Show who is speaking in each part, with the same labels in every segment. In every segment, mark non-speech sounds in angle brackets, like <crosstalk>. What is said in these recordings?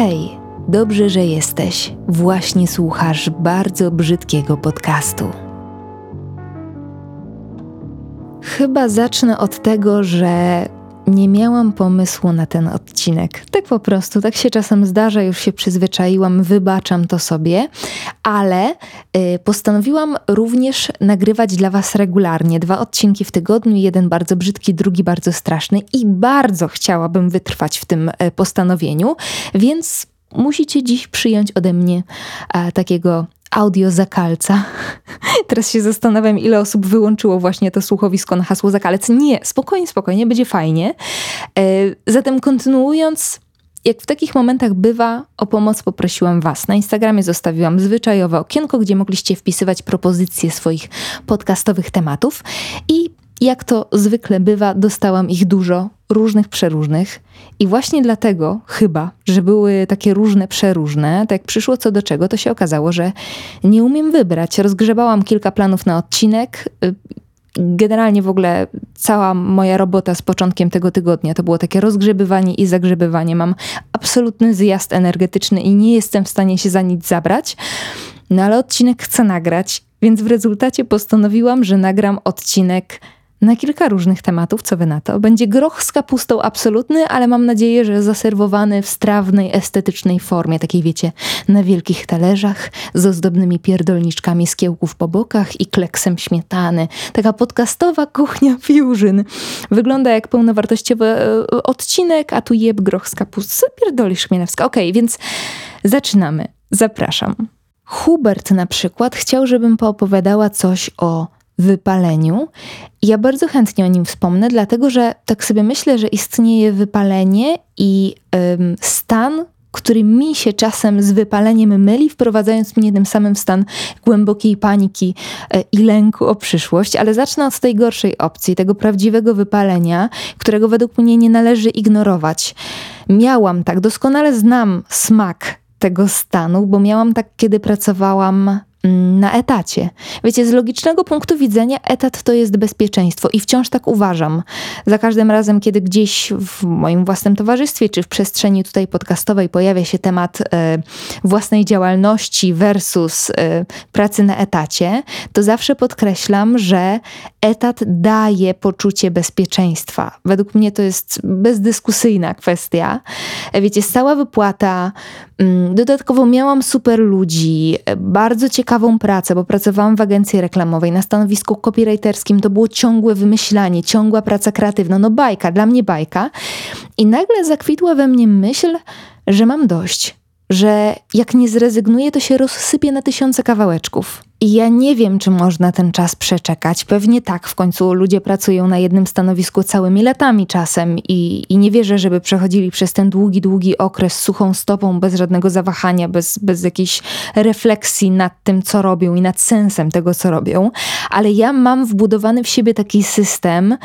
Speaker 1: Hej, dobrze, że jesteś. Właśnie słuchasz bardzo brzydkiego podcastu. Chyba zacznę od tego, że nie miałam pomysłu na ten odcinek. Tak po prostu, tak się czasem zdarza, już się przyzwyczaiłam, wybaczam to sobie, ale y, postanowiłam również nagrywać dla Was regularnie. Dwa odcinki w tygodniu, jeden bardzo brzydki, drugi bardzo straszny i bardzo chciałabym wytrwać w tym y, postanowieniu, więc musicie dziś przyjąć ode mnie a, takiego audio zakalca. <laughs> Teraz się zastanawiam, ile osób wyłączyło właśnie to słuchowisko na hasło zakalec. Nie, spokojnie, spokojnie, będzie fajnie. E, zatem kontynuując, jak w takich momentach bywa, o pomoc poprosiłam Was. Na Instagramie zostawiłam zwyczajowe okienko, gdzie mogliście wpisywać propozycje swoich podcastowych tematów i jak to zwykle bywa, dostałam ich dużo, różnych, przeróżnych. I właśnie dlatego, chyba, że były takie różne, przeróżne, tak jak przyszło co do czego, to się okazało, że nie umiem wybrać. Rozgrzebałam kilka planów na odcinek. Generalnie w ogóle cała moja robota z początkiem tego tygodnia to było takie rozgrzebywanie i zagrzebywanie. Mam absolutny zjazd energetyczny i nie jestem w stanie się za nic zabrać. No ale odcinek chcę nagrać, więc w rezultacie postanowiłam, że nagram odcinek na kilka różnych tematów, co wy na to. Będzie groch z kapustą absolutny, ale mam nadzieję, że zaserwowany w strawnej, estetycznej formie, takiej wiecie, na wielkich talerzach, z ozdobnymi pierdolniczkami z kiełków po bokach i kleksem śmietany. Taka podcastowa kuchnia <laughs> fusion. Wygląda jak pełnowartościowy e, odcinek, a tu jeb groch z kapusty. Pierdoli Szmielewska. Okej, okay, więc zaczynamy. Zapraszam. Hubert na przykład chciał, żebym poopowiadała coś o wypaleniu. Ja bardzo chętnie o nim wspomnę, dlatego że tak sobie myślę, że istnieje wypalenie i ym, stan, który mi się czasem z wypaleniem myli, wprowadzając mnie tym samym w stan głębokiej paniki e, i lęku o przyszłość. Ale zacznę od tej gorszej opcji, tego prawdziwego wypalenia, którego według mnie nie należy ignorować. Miałam tak, doskonale znam smak tego stanu, bo miałam tak, kiedy pracowałam na etacie. Wiecie, z logicznego punktu widzenia etat to jest bezpieczeństwo i wciąż tak uważam. Za każdym razem, kiedy gdzieś w moim własnym towarzystwie czy w przestrzeni tutaj podcastowej pojawia się temat e, własnej działalności versus e, pracy na etacie, to zawsze podkreślam, że etat daje poczucie bezpieczeństwa. Według mnie to jest bezdyskusyjna kwestia. Wiecie, stała wypłata, mm, dodatkowo miałam super ludzi, bardzo ciekawe ciekawą pracę, bo pracowałam w agencji reklamowej na stanowisku copywriterskim. To było ciągłe wymyślanie, ciągła praca kreatywna. No bajka, dla mnie bajka. I nagle zakwitła we mnie myśl, że mam dość że jak nie zrezygnuję, to się rozsypie na tysiące kawałeczków. I ja nie wiem, czy można ten czas przeczekać. Pewnie tak, w końcu ludzie pracują na jednym stanowisku całymi latami czasem i, i nie wierzę, żeby przechodzili przez ten długi, długi okres suchą stopą, bez żadnego zawahania, bez, bez jakiejś refleksji nad tym, co robią i nad sensem tego, co robią. Ale ja mam wbudowany w siebie taki system,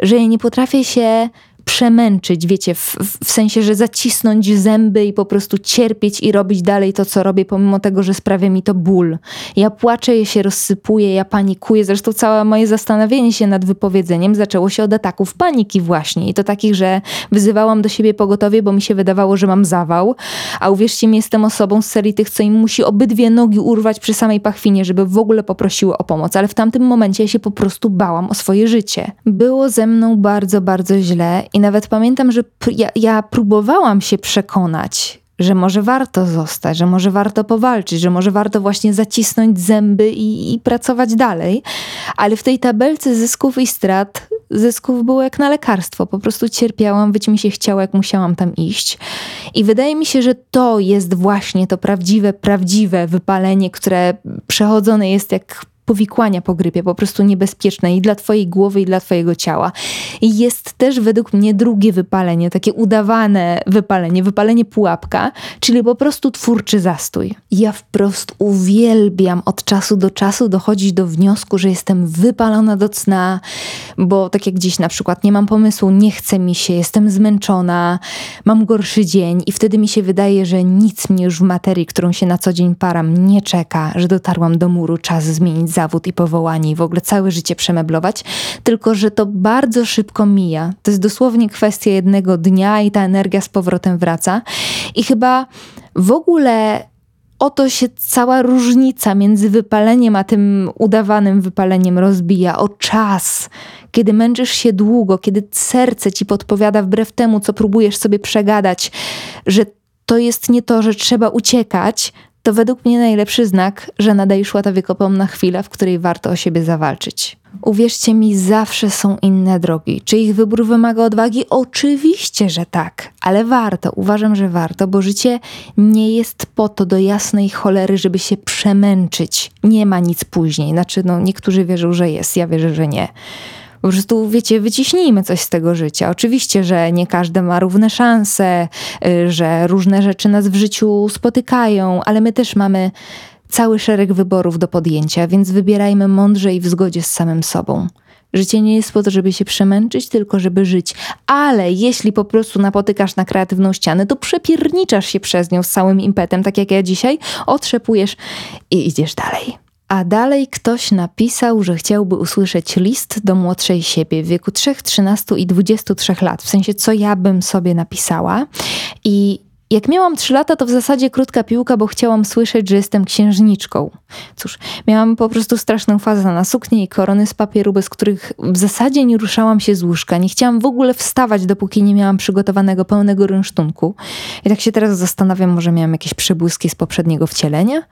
Speaker 1: że ja nie potrafię się przemęczyć, wiecie, w, w, sensie, że zacisnąć zęby i po prostu cierpieć i robić dalej to, co robię, pomimo tego, że sprawia mi to ból. Ja płaczę, ja się rozsypuję, ja panikuję. Zresztą całe moje zastanowienie się nad wypowiedzeniem zaczęło się od ataków paniki właśnie. I to takich, że wyzywałam do siebie pogotowie, bo mi się wydawało, że mam zawał. A uwierzcie mi, jestem osobą z serii tych, co im musi obydwie nogi urwać przy samej pachwinie, żeby w ogóle poprosiły o pomoc. Ale w tamtym momencie ja się po prostu bałam o swoje życie. Było ze mną bardzo, bardzo źle i nawet pamiętam, że ja, ja próbowałam się przekonać, że może warto zostać, że może warto powalczyć, że może warto właśnie zacisnąć zęby i, i, pracować dalej. Ale w tej tabelce zysków i strat, zysków było jak na lekarstwo. Po prostu cierpiałam, być mi się chciało, jak musiałam tam iść. I wydaje mi się, że to jest właśnie to prawdziwe, prawdziwe wypalenie, które przechodzone jest jak powikłania po grypie, po prostu niebezpieczne i dla twojej głowy, i dla twojego ciała. I jest też według mnie drugie wypalenie, takie udawane wypalenie, wypalenie pułapka, czyli po prostu twórczy zastój. Ja wprost uwielbiam od czasu do czasu dochodzić do wniosku, że jestem wypalona do cna, bo tak jak gdzieś na przykład nie mam pomysłu, nie chce mi się, jestem zmęczona, mam gorszy dzień i wtedy mi się wydaje, że nic mnie już w materii, którą się na co dzień param, nie czeka, że dotarłam do muru, czas zmienić zawód i powołanie i w ogóle całe życie przemeblować, tylko że to bardzo szybko mija. To jest dosłownie kwestia jednego dnia i ta energia z powrotem wraca. I chyba w ogóle oto się cała różnica między wypaleniem a tym udawanym wypaleniem rozbija. O czas, kiedy męczysz się długo, kiedy serce ci podpowiada wbrew temu, co próbujesz sobie przegadać, że to jest nie to, że trzeba uciekać, to według mnie najlepszy znak, że nadejszła ta wykopomna chwila, w której warto o siebie zawalczyć. Uwierzcie mi, zawsze są inne drogi. Czy ich wybór wymaga odwagi? Oczywiście, że tak, ale warto, uważam, że warto, bo życie nie jest po to do jasnej cholery, żeby się przemęczyć. Nie ma nic później. Znaczy, no, niektórzy wierzą, że jest, ja wierzę, że nie. Po prostu, wiecie, wyciśnijmy coś z tego życia. Oczywiście, że nie każdy ma równe szanse, y, że różne rzeczy nas w życiu spotykają, ale my też mamy cały szereg wyborów do podjęcia, więc wybierajmy mądrze i w zgodzie z samym sobą. Życie nie jest po to, żeby się przemęczyć, tylko żeby żyć. Ale jeśli po prostu napotykasz na kreatywną ścianę, to przepierniczasz się przez nią z całym impetem, tak jak ja dzisiaj, otrzepujesz i idziesz dalej. A dalej ktoś napisał, że chciałby usłyszeć list do młodszej siebie w wieku 3, 13 i 23 lat. W sensie, co ja bym sobie napisała. I jak miałam 3 lata, to w zasadzie krótka piłka, bo chciałam słyszeć, że jestem księżniczką. Cóż, miałam po prostu straszną fazę na suknię i korony z papieru, bez których w zasadzie nie ruszałam się z łóżka. Nie chciałam w ogóle wstawać, dopóki nie miałam przygotowanego pełnego rynsztunku. I tak się teraz zastanawiam, może miałam jakieś przebłyski z poprzedniego wcielenia?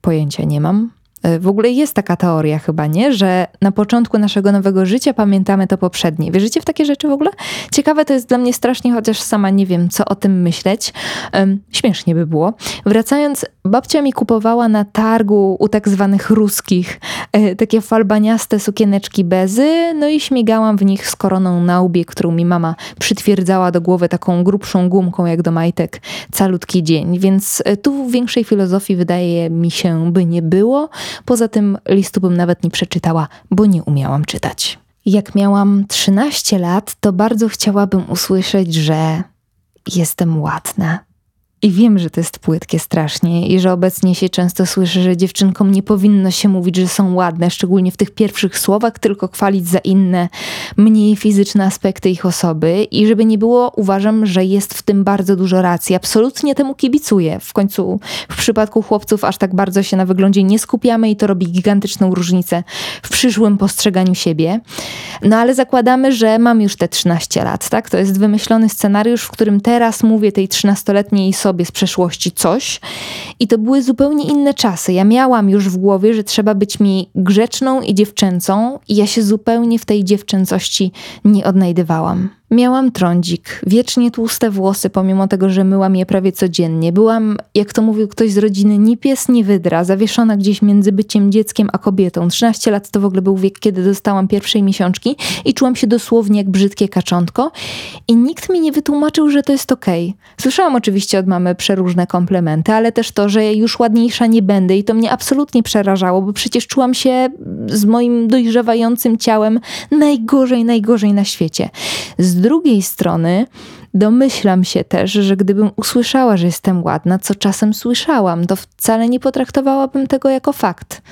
Speaker 1: Pojęcia nie mam. E, w ogóle jest taka teoria chyba, nie? Że na początku naszego nowego życia pamiętamy to poprzednie. Wierzycie w takie rzeczy w ogóle? Ciekawe to jest dla mnie strasznie, chociaż sama nie wiem, co o tym myśleć. Um, śmiesznie by było. Wracając, babcia mi kupowała na targu u tak zwanych ruskich e, takie falbaniaste sukieneczki bezy, no i śmigałam w nich z koroną na łbie, którą mi mama przytwierdzała do głowy taką grubszą gumką jak do majtek calutki dzień. Więc e, tu większej filozofii wydaje mi się by nie było. Poza tym listu bym nawet nie przeczytała, bo nie umiałam czytać. Jak miałam 13 lat, to bardzo chciałabym usłyszeć, że jestem ładna. I wiem, że to jest płytkie strasznie i że obecnie się często słyszy, że dziewczynkom nie powinno się mówić, że są ładne, szczególnie w tych pierwszych słowach, tylko chwalić za inne, mniej fizyczne aspekty ich osoby. I żeby nie było, uważam, że jest w tym bardzo dużo racji. Absolutnie temu kibicuję. W końcu w przypadku chłopców aż tak bardzo się na wyglądzie nie skupiamy i to robi gigantyczną różnicę w przyszłym postrzeganiu siebie. No ale zakładamy, że mam już te 13 lat, tak? To jest wymyślony scenariusz, w którym teraz mówię tej 13-letniej sobie, sobie z przeszłości coś. I to były zupełnie inne czasy. Ja miałam już w głowie, że trzeba być mi grzeczną i dziewczęcą, i ja się zupełnie w tej dziewczęcości nie odnajdywałam. Miałam trądzik, wiecznie tłuste włosy, pomimo tego, że myłam je prawie codziennie. Byłam, jak to mówił ktoś z rodziny, ni pies, ni wydra, zawieszona gdzieś między byciem dzieckiem a kobietą. 13 lat to w ogóle był wiek, kiedy dostałam pierwszej miesiączki i czułam się dosłownie jak brzydkie kaczątko. I nikt mi nie wytłumaczył, że to jest okej. Okay. Słyszałam oczywiście od mamy przeróżne komplementy, ale też to, że już ładniejsza nie będę i to mnie absolutnie przerażało, bo przecież czułam się z moim dojrzewającym ciałem najgorzej, najgorzej na świecie. Z drugiej strony domyślam się też, że gdybym usłyszała, że jestem ładna, co czasem słyszałam, to wcale nie potraktowałabym tego jako fakt.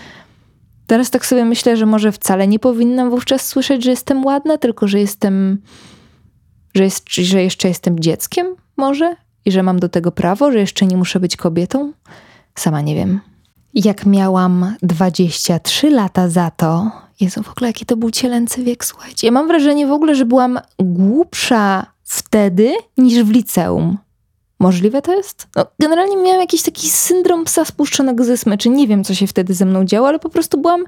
Speaker 1: Teraz tak sobie myślę, że może wcale nie powinnam wówczas słyszeć, że jestem ładna, tylko że jestem, że, jest, że jeszcze jestem dzieckiem, może? I że mam do tego prawo, że jeszcze nie muszę być kobietą? Sama nie wiem. Jak miałam 23 lata za to, Jezu, w ogóle jaki to był cielęcy wiek, słuchajcie. Ja mam wrażenie w ogóle, że byłam głupsza wtedy niż w liceum. Możliwe to jest? No, generalnie miałam jakiś taki syndrom psa spuszczonego ze smyczy. Nie wiem, co się wtedy ze mną działo, ale po prostu byłam...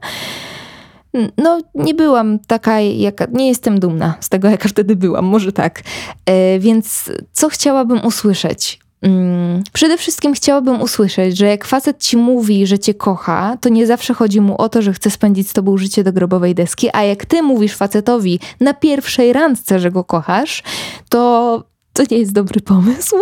Speaker 1: No, nie byłam taka, jaka... Nie jestem dumna z tego, jaka wtedy byłam. Może tak. E, więc co chciałabym usłyszeć? Mm, przede wszystkim chciałabym usłyszeć, że jak facet ci mówi, że cię kocha, to nie zawsze chodzi mu o to, że chce spędzić z tobą życie do grobowej deski, a jak ty mówisz facetowi na pierwszej randce, że go kochasz, to to nie jest dobry pomysł.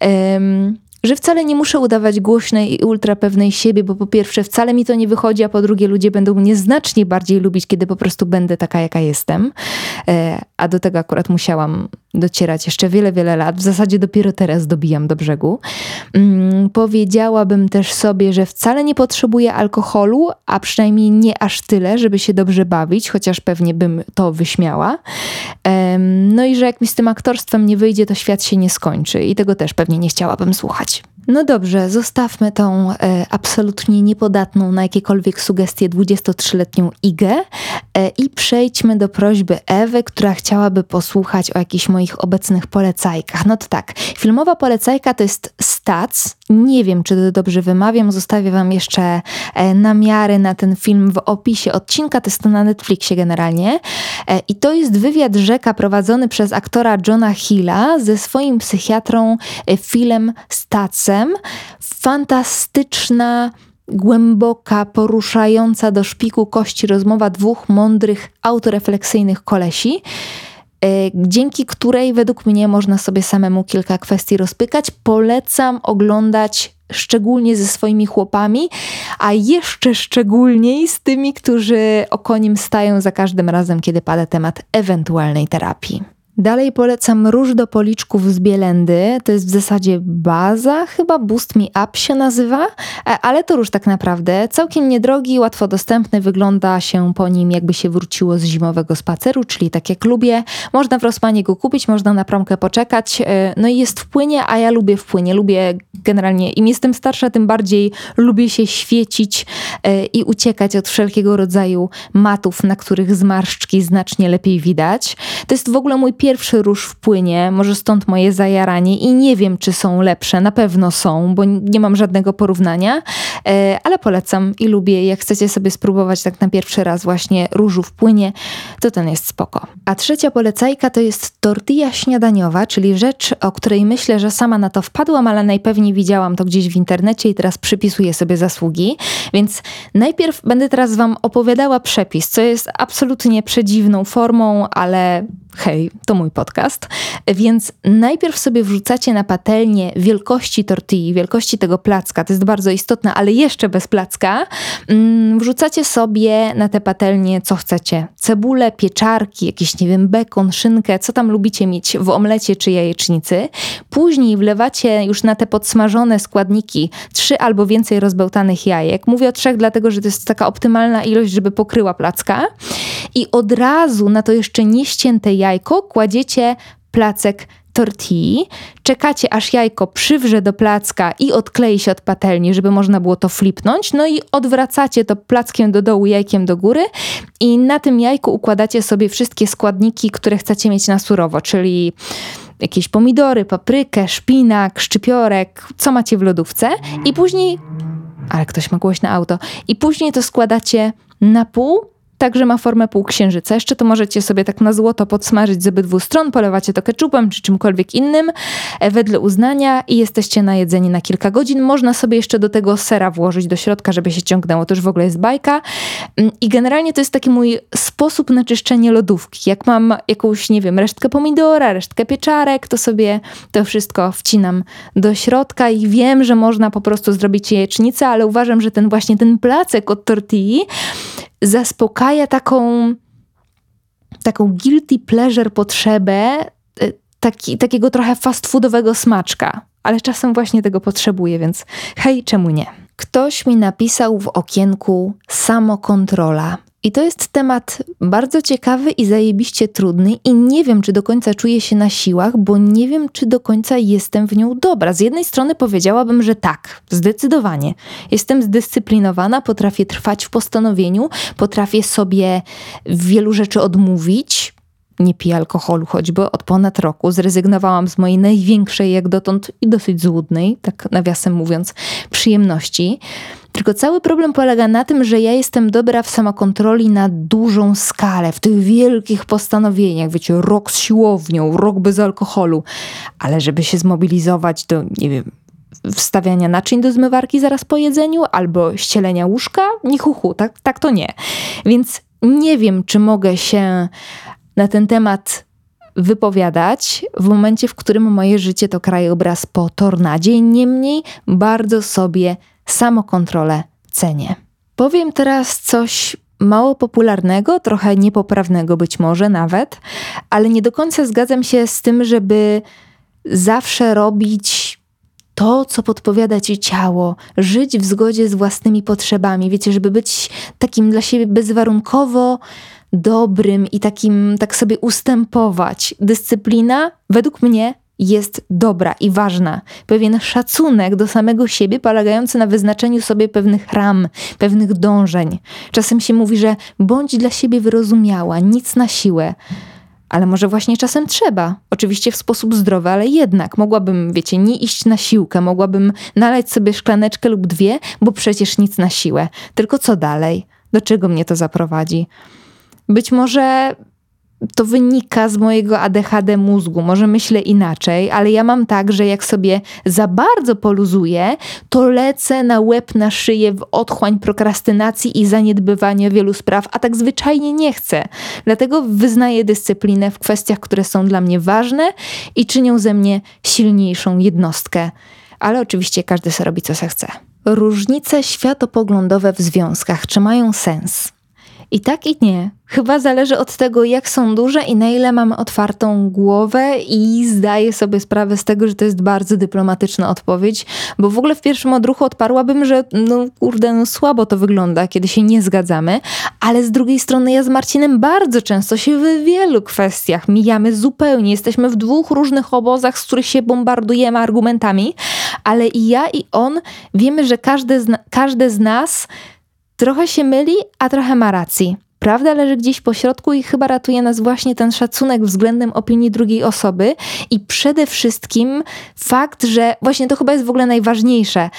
Speaker 1: Um, że wcale nie muszę udawać głośnej i ultra pewnej siebie, bo po pierwsze wcale mi to nie wychodzi, a po drugie ludzie będą mnie znacznie bardziej lubić, kiedy po prostu będę taka, jaka jestem. E, a do tego akurat musiałam docierać jeszcze wiele, wiele lat. W zasadzie dopiero teraz dobijam do brzegu. Mm, powiedziałabym też sobie, że wcale nie potrzebuję alkoholu, a przynajmniej nie aż tyle, żeby się dobrze bawić, chociaż pewnie bym to wyśmiała. no i że jak mi z tym aktorstwem nie wyjdzie, to świat się nie skończy i tego też pewnie nie chciałabym słuchać. No dobrze, zostawmy tą e, absolutnie niepodatną na jakiekolwiek sugestie 23-letnią Igę e, i przejdźmy do prośby Ewy, która chciałaby posłuchać o jakichś moich obecnych polecajkach. No to tak, filmowa polecajka to jest Stac. Nie wiem, czy to dobrze wymawiam, zostawię wam jeszcze e, namiary na ten film w opisie odcinka, to jest to na Netflixie generalnie. E, I to jest wywiad rzeka prowadzony przez aktora Johna Hilla ze swoim psychiatrą e, Philem Stacem Fantastyczna, głęboka, poruszająca do szpiku kości rozmowa dwóch mądrych, autorefleksyjnych kolesi e, dzięki której według mnie można sobie samemu kilka kwestii rozpykać. Polecam oglądać szczególnie ze swoimi chłopami, a jeszcze szczególniej z tymi, którzy okoniem stają za każdym razem, kiedy pada temat ewentualnej terapii. Dalej polecam róż do policzków z Bielendy. To jest w zasadzie baza, chyba Boost Me Up się nazywa, e, ale to róż tak naprawdę. Całkiem niedrogi, łatwo dostępny, wygląda się po nim jakby się wróciło z zimowego spaceru, czyli tak jak lubię. Można w Rossmanie go kupić, można na promkę poczekać. E, no i jest w płynie, a ja lubię w płynie. Lubię generalnie, im jestem starsza, tym bardziej lubię się świecić e, i uciekać od wszelkiego rodzaju matów, na których zmarszczki znacznie lepiej widać. To jest w ogóle mój pierwszy pierwszy róż wpłynie, może stąd moje zajaranie i nie wiem, czy są lepsze. Na pewno są, bo nie mam żadnego porównania, ale polecam i lubię. Jak chcecie sobie spróbować tak na pierwszy raz właśnie różu wpłynie, to ten jest spoko. A trzecia polecajka to jest tortilla śniadaniowa, czyli rzecz, o której myślę, że sama na to wpadłam, ale najpewniej widziałam to gdzieś w internecie i teraz przypisuję sobie zasługi. Więc najpierw będę teraz Wam opowiadała przepis, co jest absolutnie przedziwną formą, ale hej, to mój podcast. Więc najpierw sobie wrzucacie na patelnię wielkości tortilli, wielkości tego placka, to jest bardzo istotne, ale jeszcze bez placka. Mm, wrzucacie sobie na tę patelnię co chcecie. Cebulę, pieczarki, jakiś, nie wiem, bekon, szynkę, co tam lubicie mieć w omlecie czy jajecznicy. Później wlewacie już na te podsmażone składniki trzy albo więcej rozbełtanych jajek. Mówię o trzech, dlatego że to jest taka optymalna ilość, żeby pokryła placka. I od razu na to jeszcze nieścięte jajko kładziecie placek tortilli, czekacie aż jajko przywrze do placka i odklei się od patelni, żeby można było to flipnąć, no i odwracacie to plackiem do dołu, jajkiem do góry. I na tym jajku układacie sobie wszystkie składniki, które chcecie mieć na surowo, czyli jakieś pomidory, paprykę, szpinak, szczypiorek, co macie w lodówce. I później, ale ktoś ma głośne auto, i później to składacie na pół Także ma formę półksiężyca. Jeszcze to możecie sobie tak na złoto podsmażyć z obydwu stron, polewacie to keczupem czy czymkolwiek innym e, wedle uznania i jesteście najedzeni na kilka godzin. Można sobie jeszcze do tego sera włożyć do środka, żeby się ciągnęło. To już w ogóle jest bajka. Mm, I generalnie to jest taki mój sposób na czyszczenie lodówki. Jak mam jakąś, nie wiem, resztkę pomidora, resztkę pieczarek, to sobie to wszystko wcinam do środka i wiem, że można po prostu zrobić jajecznicę, ale uważam, że ten właśnie ten placek od tortilli zaspokaja taką, taką guilty pleasure potrzebę y, taki, takiego trochę fast foodowego smaczka. Ale czasem właśnie tego potrzebuję, więc hej, czemu nie? Ktoś mi napisał w okienku samokontrola. I to jest temat bardzo ciekawy i zajebiście trudny, i nie wiem, czy do końca czuję się na siłach, bo nie wiem, czy do końca jestem w nią dobra. Z jednej strony powiedziałabym, że tak, zdecydowanie. Jestem zdyscyplinowana, potrafię trwać w postanowieniu, potrafię sobie wielu rzeczy odmówić, nie piję alkoholu, choćby od ponad roku zrezygnowałam z mojej największej jak dotąd i dosyć złudnej, tak nawiasem mówiąc, przyjemności. Tylko cały problem polega na tym, że ja jestem dobra w samokontroli na dużą skalę, w tych wielkich postanowieniach, wiecie, rok z siłownią, rok bez alkoholu, ale żeby się zmobilizować do, nie wiem, wstawiania naczyń do zmywarki zaraz po jedzeniu albo ścielenia łóżka, nie huhu, tak, tak to nie. Więc nie wiem, czy mogę się na ten temat wypowiadać w momencie, w którym moje życie to krajobraz po tornadzie. Niemniej bardzo sobie samokontrolę cenię. Powiem teraz coś mało popularnego, trochę niepoprawnego być może nawet, ale nie do końca zgadzam się z tym, żeby zawsze robić to, co podpowiada ci ciało, żyć w zgodzie z własnymi potrzebami. Wiecie, żeby być takim dla siebie bezwarunkowo dobrym i takim, tak sobie ustępować. Dyscyplina, według mnie, jest dobra i ważna. Pewien szacunek do samego siebie, polegający na wyznaczeniu sobie pewnych ram, pewnych dążeń. Czasem się mówi, że bądź dla siebie wyrozumiała, nic na siłę. Ale może właśnie czasem trzeba. Oczywiście w sposób zdrowy, ale jednak mogłabym, wiecie, nie iść na siłkę, mogłabym nalać sobie szklaneczkę lub dwie, bo przecież nic na siłę. Tylko co dalej? Do czego mnie to zaprowadzi? Być może to wynika z mojego ADHD mózgu. Może myślę inaczej, ale ja mam tak, że jak sobie za bardzo poluzuję, to lecę na łeb, na szyję w otchłań prokrastynacji i zaniedbywania wielu spraw, a tak zwyczajnie nie chcę. Dlatego wyznaję dyscyplinę w kwestiach, które są dla mnie ważne i czynią ze mnie silniejszą jednostkę. Ale oczywiście każdy sobie robi, co se chce. Różnice światopoglądowe w związkach, czy mają sens? I tak i nie. Chyba zależy od tego, jak są duże i na ile mamy otwartą głowę i zdaję sobie sprawę z tego, że to jest bardzo dyplomatyczna odpowiedź, bo w ogóle w pierwszym odruchu odparłabym, że no kurde, no słabo to wygląda, kiedy się nie zgadzamy, ale z drugiej strony ja z Marcinem bardzo często się w wielu kwestiach mijamy zupełnie. Jesteśmy w dwóch różnych obozach, z których się bombardujemy argumentami, ale i ja i on wiemy, że każdy z, każdy z nas trochę się myli, a trochę ma racji. Prawda leży gdzieś po środku i chyba ratuje nas właśnie ten szacunek względem opinii drugiej osoby i przede wszystkim fakt, że właśnie to chyba jest w ogóle najważniejsze.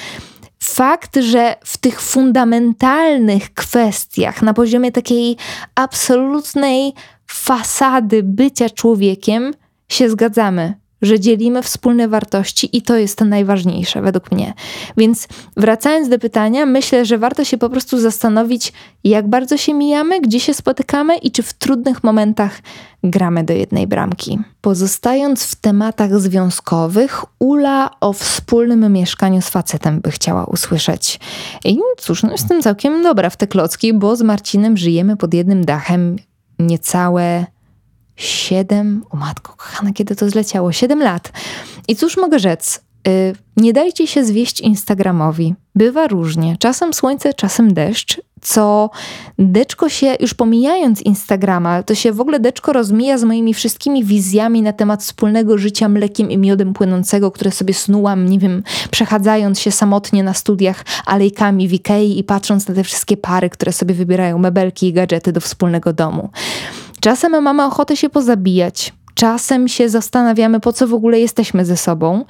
Speaker 1: Fakt, że w tych fundamentalnych kwestiach, na poziomie takiej absolutnej fasady bycia człowiekiem, się zgadzamy że dzielimy wspólne wartości i to jest to najważniejsze według mnie. Więc wracając do pytania, myślę, że warto się po prostu zastanowić, jak bardzo się mijamy, gdzie się spotykamy i czy w trudnych momentach gramy do jednej bramki. Pozostając w tematach związkowych, Ula o wspólnym mieszkaniu z facetem by chciała usłyszeć. I cóż, no jestem całkiem dobra w te klocki, bo z Marcinem żyjemy pod jednym dachem niecałe Siedem, o matko kochana, kiedy to zleciało? Siedem lat. I cóż mogę rzec? Yy, nie dajcie się zwieść Instagramowi. Bywa różnie. Czasem słońce, czasem deszcz, co deczko się, już pomijając Instagrama, to się w ogóle deczko rozmija z moimi wszystkimi wizjami na temat wspólnego życia mlekiem i miodem płynącego, które sobie snułam, nie wiem, przechadzając się samotnie na studiach alejkami w Ikei i patrząc na te wszystkie pary, które sobie wybierają mebelki i gadżety do wspólnego domu. Czasem mamy ochotę się pozabijać, czasem się zastanawiamy, po co w ogóle jesteśmy ze sobą.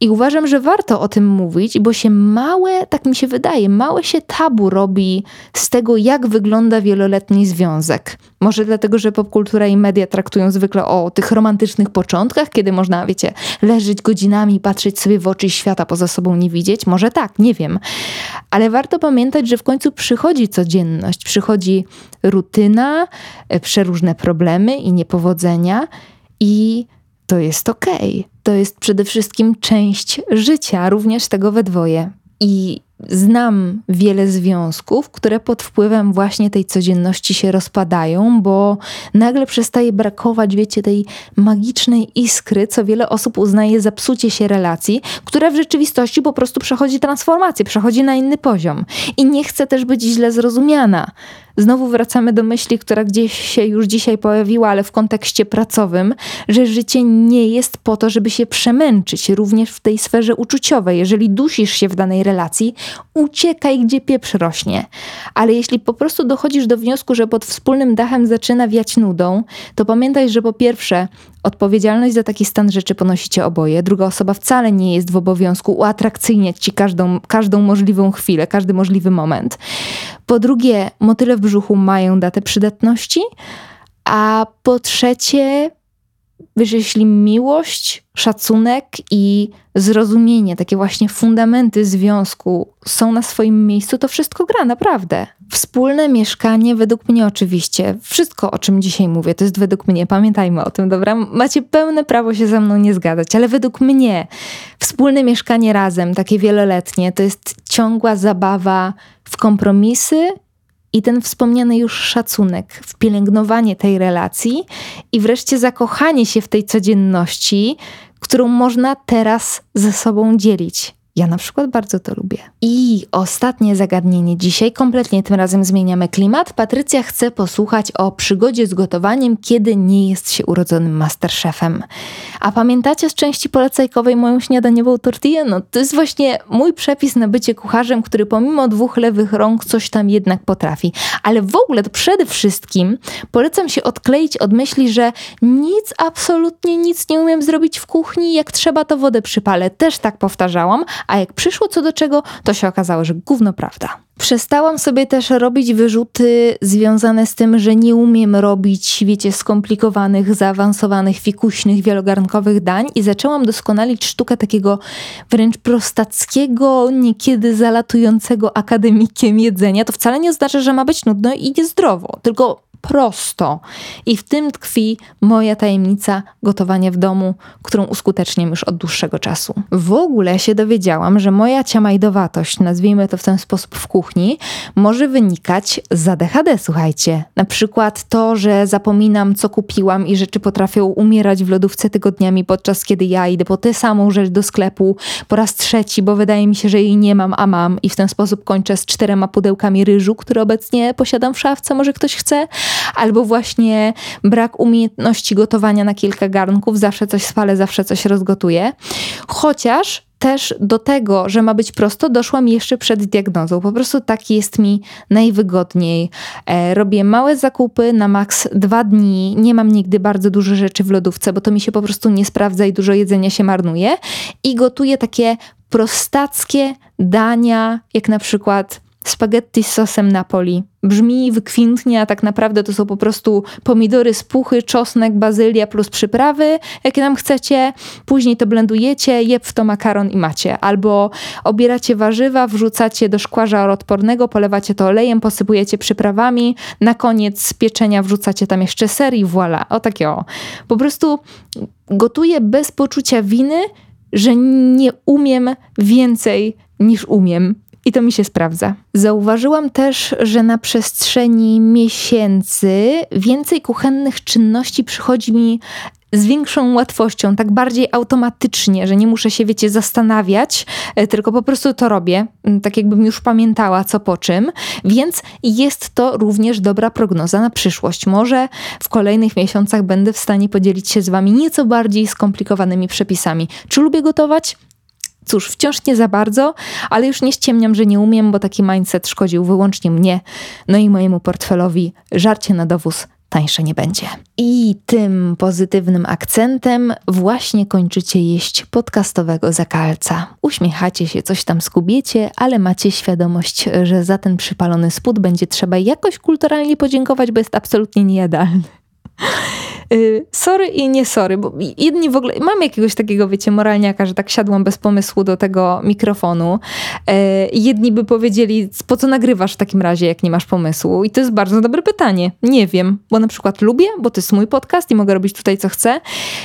Speaker 1: I uważam, że warto o tym mówić, bo się małe, tak mi się wydaje, małe się tabu robi z tego, jak wygląda wieloletni związek. Może dlatego, że popkultura i media traktują zwykle o tych romantycznych początkach, kiedy można, wiecie, leżeć godzinami patrzeć sobie w oczy świata poza sobą nie widzieć. Może tak, nie wiem. Ale warto pamiętać, że w końcu przychodzi codzienność, przychodzi rutyna, e, przeróżne problemy i niepowodzenia i to jest okej. Okay. To jest przede wszystkim część życia, również tego we dwoje. I znam wiele związków, które pod wpływem właśnie tej codzienności się rozpadają, bo nagle przestaje brakować, wiecie, tej magicznej iskry, co wiele osób uznaje za psucie się relacji, która w rzeczywistości po prostu przechodzi transformację, przechodzi na inny poziom. I nie chce też być źle zrozumiana. Znowu wracamy do myśli, która gdzieś się już dzisiaj pojawiła, ale w kontekście pracowym, że życie nie jest po to, żeby się przemęczyć, również w tej sferze uczuciowej. Jeżeli dusisz się w danej relacji, uciekaj, gdzie pieprz rośnie. Ale jeśli po prostu dochodzisz do wniosku, że pod wspólnym dachem zaczyna wiać nudą, to pamiętaj, że po pierwsze, odpowiedzialność za taki stan rzeczy ponosicie oboje. Druga osoba wcale nie jest w obowiązku uatrakcyjniać ci każdą, każdą możliwą chwilę, każdy możliwy moment. Po drugie, motyle w brzuchu mają datę przydatności. A po trzecie, wiesz, jeśli miłość, szacunek i zrozumienie, takie właśnie fundamenty związku są na swoim miejscu, to wszystko gra, naprawdę. Wspólne mieszkanie, według mnie oczywiście, wszystko o czym dzisiaj mówię, to jest według mnie, pamiętajmy o tym, dobra? Macie pełne prawo się ze mną nie zgadzać, ale według mnie wspólne mieszkanie razem, takie wieloletnie, to jest ciągła zabawa w kompromisy i ten wspomniany już szacunek, pielęgnowanie tej relacji i wreszcie zakochanie się w tej codzienności, którą można teraz ze sobą dzielić. Ja na przykład bardzo to lubię. I ostatnie zagadnienie dzisiaj, kompletnie tym razem zmieniamy klimat. Patrycja chce posłuchać o przygodzie z gotowaniem, kiedy nie jest się urodzonym masterchefem. A pamiętacie z części polecajkowej moją śniadaniową tortillę? No to jest właśnie mój przepis na bycie kucharzem, który pomimo dwóch lewych rąk coś tam jednak potrafi. Ale w ogóle to przede wszystkim polecam się odkleić od myśli, że nic, absolutnie nic nie umiem zrobić w kuchni, jak trzeba to wodę przypalę. Też tak powtarzałam, a jak przyszło co do czego, to się okazało, że gówno prawda. Przestałam sobie też robić wyrzuty związane z tym, że nie umiem robić, wiecie, skomplikowanych, zaawansowanych, fikuśnych, wielogarnkowych dań i zaczęłam doskonalić sztukę takiego wręcz prostackiego, niekiedy zalatującego akademikiem jedzenia. To wcale nie oznacza, że ma być nudno i niezdrowo, tylko prosto. I w tym tkwi moja tajemnica gotowania w domu, którą uskuteczniam już od dłuższego czasu. W ogóle się dowiedziałam, że moja ciamajdowatość, nazwijmy to w ten sposób w kuchni, może wynikać z ADHD, słuchajcie. Na przykład to, że zapominam, co kupiłam i rzeczy potrafią umierać w lodówce tygodniami, podczas kiedy ja idę po tę samą rzecz do sklepu po raz trzeci, bo wydaje mi się, że jej nie mam, a mam i w ten sposób kończę z czterema pudełkami ryżu, które obecnie posiadam w szafce, może ktoś chce albo właśnie brak umiejętności gotowania na kilka garnków, zawsze coś spalę, zawsze coś rozgotuję. Chociaż też do tego, że ma być prosto, doszłam jeszcze przed diagnozą. Po prostu tak jest mi najwygodniej. E, robię małe zakupy na maks dwa dni. Nie mam nigdy bardzo dużo rzeczy w lodówce, bo to mi się po prostu nie sprawdza i dużo jedzenia się marnuje. I gotuję takie prostackie dania, jak na przykład spaghetti z sosem Napoli. Brzmi wykwintnie, a tak naprawdę to są po prostu pomidory z puchy, czosnek, bazylia plus przyprawy, jakie nam chcecie. Później to blendujecie, jeb w to makaron i macie. Albo obieracie warzywa, wrzucacie do szkła odpornego, polewacie to olejem, posypujecie przyprawami. Na koniec pieczenia wrzucacie tam jeszcze ser i voilà. O takie o. Po prostu gotuję bez poczucia winy, że nie umiem więcej niż umiem i to mi się sprawdza. Zauważyłam też, że na przestrzeni miesięcy więcej kuchennych czynności przychodzi mi z większą łatwością, tak bardziej automatycznie, że nie muszę się, wiecie, zastanawiać, e, tylko po prostu to robię, tak jakbym już pamiętała co po czym, więc jest to również dobra prognoza na przyszłość. Może w kolejnych miesiącach będę w stanie podzielić się z Wami nieco bardziej skomplikowanymi przepisami. Czy lubię gotować? Cóż, wciąż nie za bardzo, ale już nie ściemniam, że nie umiem, bo taki mindset szkodził wyłącznie mnie, no i mojemu portfelowi. Żarcie na dowóz tańsze nie będzie. I tym pozytywnym akcentem właśnie kończycie jeść podcastowego zakalca. Uśmiechacie się, coś tam skubiecie, ale macie świadomość, że za ten przypalony spód będzie trzeba jakoś kulturalnie podziękować, bo jest absolutnie niejadalny. Y, sorry i nie sorry, bo jedni w ogóle, mam jakiegoś takiego, wiecie, moralniaka, że tak siadłam bez pomysłu do tego mikrofonu. Y, jedni by powiedzieli, po co nagrywasz w takim razie, jak nie masz pomysłu? I to jest bardzo dobre pytanie. Nie wiem, bo na przykład lubię, bo to jest mój podcast i mogę robić tutaj co chcę.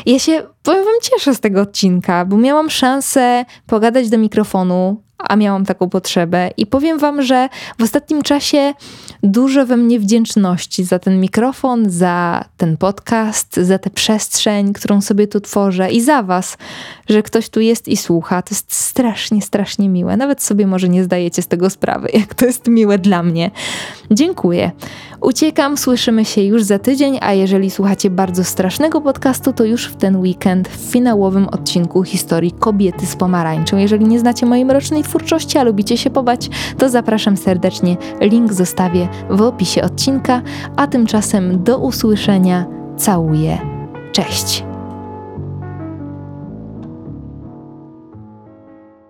Speaker 1: Ja się, powiem wam, cieszę z tego odcinka, bo miałam szansę pogadać do mikrofonu, a miałam taką potrzebę. I powiem Wam, że w ostatnim czasie dużo we mnie wdzięczności za ten mikrofon, za ten podcast, za tę przestrzeń, którą sobie tu tworzę i za Was, że ktoś tu jest i słucha. To jest strasznie, strasznie miłe. Nawet sobie może nie zdajecie z tego sprawy, <laughs> jak to jest miłe dla mnie. Dziękuję. Uciekam, słyszymy się już za tydzień, a jeżeli słuchacie bardzo strasznego podcastu, to już w ten weekend w finałowym odcinku historii Kobiety z pomarańczą. Jeżeli nie znacie mojej mrocznej twórczości, a lubicie się pobać, to zapraszam serdecznie. Link zostawię w opisie odcinka, a tymczasem do usłyszenia. Całuję. Cześć!